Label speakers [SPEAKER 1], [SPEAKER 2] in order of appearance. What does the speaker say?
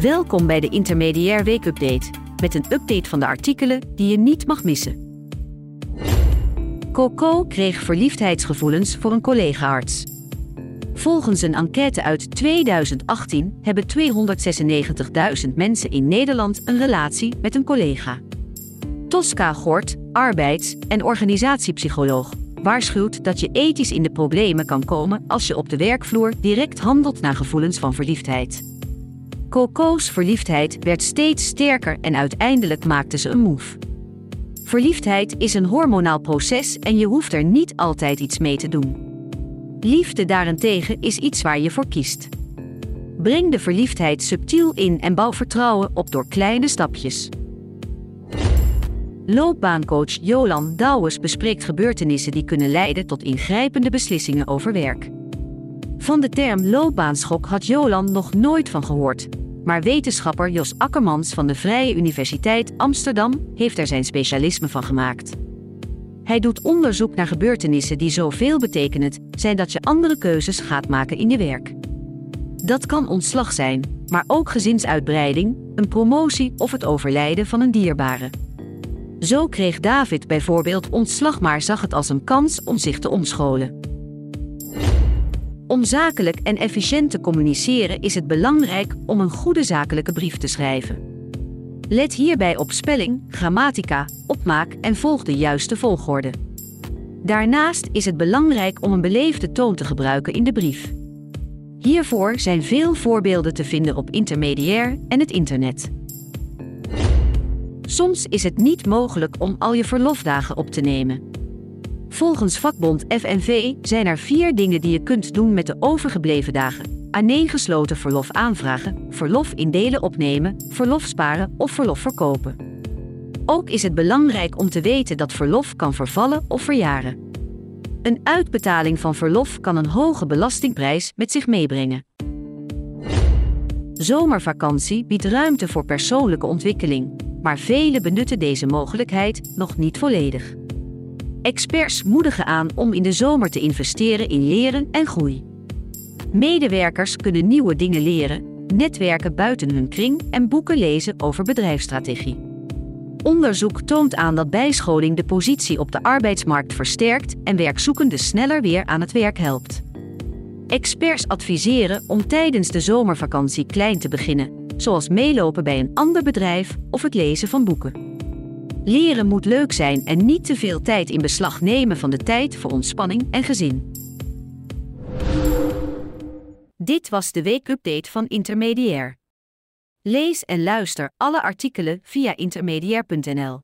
[SPEAKER 1] Welkom bij de Intermediair Weekupdate, met een update van de artikelen die je niet mag missen. Coco kreeg verliefdheidsgevoelens voor een collega-arts. Volgens een enquête uit 2018 hebben 296.000 mensen in Nederland een relatie met een collega. Tosca Gort, arbeids- en organisatiepsycholoog, waarschuwt dat je ethisch in de problemen kan komen als je op de werkvloer direct handelt naar gevoelens van verliefdheid. Coco's verliefdheid werd steeds sterker en uiteindelijk maakte ze een move. Verliefdheid is een hormonaal proces en je hoeft er niet altijd iets mee te doen. Liefde daarentegen is iets waar je voor kiest. Breng de verliefdheid subtiel in en bouw vertrouwen op door kleine stapjes. Loopbaancoach Jolan Douwes bespreekt gebeurtenissen die kunnen leiden tot ingrijpende beslissingen over werk. Van de term loopbaanschok had Jolan nog nooit van gehoord, maar wetenschapper Jos Akkermans van de Vrije Universiteit Amsterdam heeft er zijn specialisme van gemaakt. Hij doet onderzoek naar gebeurtenissen die zoveel betekenend zijn dat je andere keuzes gaat maken in je werk. Dat kan ontslag zijn, maar ook gezinsuitbreiding, een promotie of het overlijden van een dierbare. Zo kreeg David bijvoorbeeld ontslag, maar zag het als een kans om zich te omscholen. Om zakelijk en efficiënt te communiceren is het belangrijk om een goede zakelijke brief te schrijven. Let hierbij op spelling, grammatica, opmaak en volg de juiste volgorde. Daarnaast is het belangrijk om een beleefde toon te gebruiken in de brief. Hiervoor zijn veel voorbeelden te vinden op intermediair en het internet. Soms is het niet mogelijk om al je verlofdagen op te nemen. Volgens vakbond FNV zijn er vier dingen die je kunt doen met de overgebleven dagen. Aaneengesloten verlof aanvragen, verlof in delen opnemen, verlof sparen of verlof verkopen. Ook is het belangrijk om te weten dat verlof kan vervallen of verjaren. Een uitbetaling van verlof kan een hoge belastingprijs met zich meebrengen. Zomervakantie biedt ruimte voor persoonlijke ontwikkeling, maar velen benutten deze mogelijkheid nog niet volledig. Experts moedigen aan om in de zomer te investeren in leren en groei. Medewerkers kunnen nieuwe dingen leren, netwerken buiten hun kring en boeken lezen over bedrijfsstrategie. Onderzoek toont aan dat bijscholing de positie op de arbeidsmarkt versterkt en werkzoekenden sneller weer aan het werk helpt. Experts adviseren om tijdens de zomervakantie klein te beginnen, zoals meelopen bij een ander bedrijf of het lezen van boeken. Leren moet leuk zijn en niet te veel tijd in beslag nemen van de tijd voor ontspanning en gezin. Dit was de weekupdate van Intermediair. Lees en luister alle artikelen via intermediair.nl.